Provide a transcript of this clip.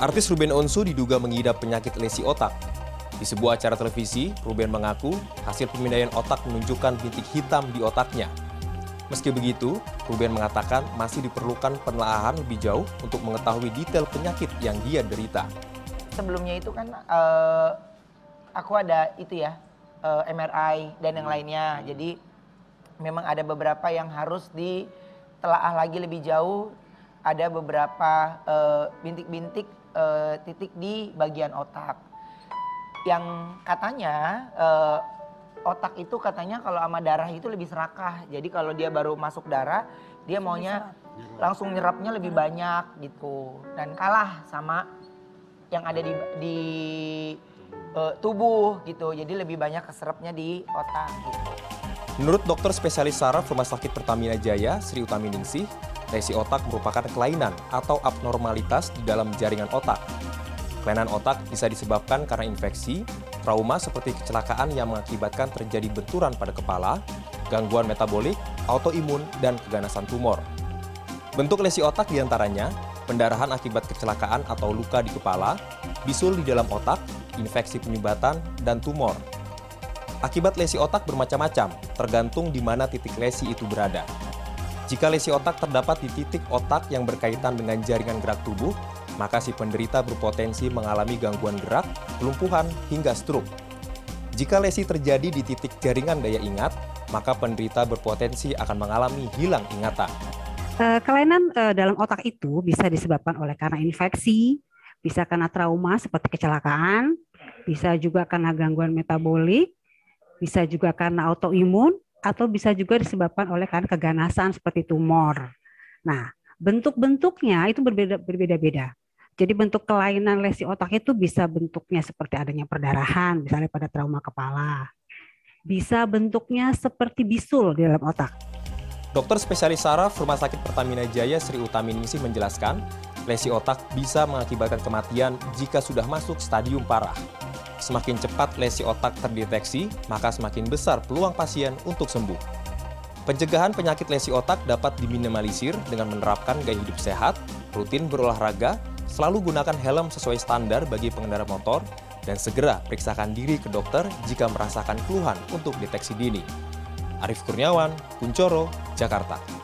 Artis Ruben Onsu diduga mengidap penyakit lesi otak. Di sebuah acara televisi, Ruben mengaku hasil pemindaian otak menunjukkan bintik hitam di otaknya. Meski begitu, Ruben mengatakan masih diperlukan penelaahan lebih jauh untuk mengetahui detail penyakit yang dia derita. Sebelumnya itu kan uh, aku ada itu ya uh, eh, MRI dan yang lainnya. Jadi memang ada beberapa yang harus ditelaah lagi lebih jauh. Ada beberapa eh, bintik-bintik uh, uh, titik di bagian otak. Yang katanya uh, otak itu katanya kalau sama darah itu lebih serakah. Jadi kalau dia baru masuk darah, dia maunya langsung nyerapnya lebih banyak gitu. Dan kalah sama yang ada di di uh, tubuh gitu. Jadi lebih banyak keserapnya di otak gitu. Menurut dokter spesialis saraf Rumah Sakit Pertamina Jaya, Sri Utami Ningsih, Lesi otak merupakan kelainan atau abnormalitas di dalam jaringan otak. Kelainan otak bisa disebabkan karena infeksi, trauma seperti kecelakaan yang mengakibatkan terjadi benturan pada kepala, gangguan metabolik, autoimun, dan keganasan tumor. Bentuk lesi otak di antaranya pendarahan akibat kecelakaan atau luka di kepala, bisul di dalam otak, infeksi penyumbatan, dan tumor. Akibat lesi otak bermacam-macam, tergantung di mana titik lesi itu berada. Jika lesi otak terdapat di titik otak yang berkaitan dengan jaringan gerak tubuh, maka si penderita berpotensi mengalami gangguan gerak, kelumpuhan, hingga stroke. Jika lesi terjadi di titik jaringan daya ingat, maka penderita berpotensi akan mengalami hilang ingatan. Eh, kelainan eh, dalam otak itu bisa disebabkan oleh karena infeksi, bisa karena trauma seperti kecelakaan, bisa juga karena gangguan metabolik, bisa juga karena autoimun, atau bisa juga disebabkan oleh karena keganasan seperti tumor. Nah, bentuk-bentuknya itu berbeda berbeda-beda. Jadi bentuk kelainan lesi otak itu bisa bentuknya seperti adanya perdarahan, misalnya pada trauma kepala. Bisa bentuknya seperti bisul di dalam otak. Dokter spesialis saraf Rumah Sakit Pertamina Jaya Sri Utaminisi menjelaskan, lesi otak bisa mengakibatkan kematian jika sudah masuk stadium parah. Semakin cepat lesi otak terdeteksi, maka semakin besar peluang pasien untuk sembuh. Pencegahan penyakit lesi otak dapat diminimalisir dengan menerapkan gaya hidup sehat, rutin berolahraga, selalu gunakan helm sesuai standar bagi pengendara motor, dan segera periksakan diri ke dokter jika merasakan keluhan untuk deteksi dini. Arif Kurniawan, Kuncoro, Jakarta.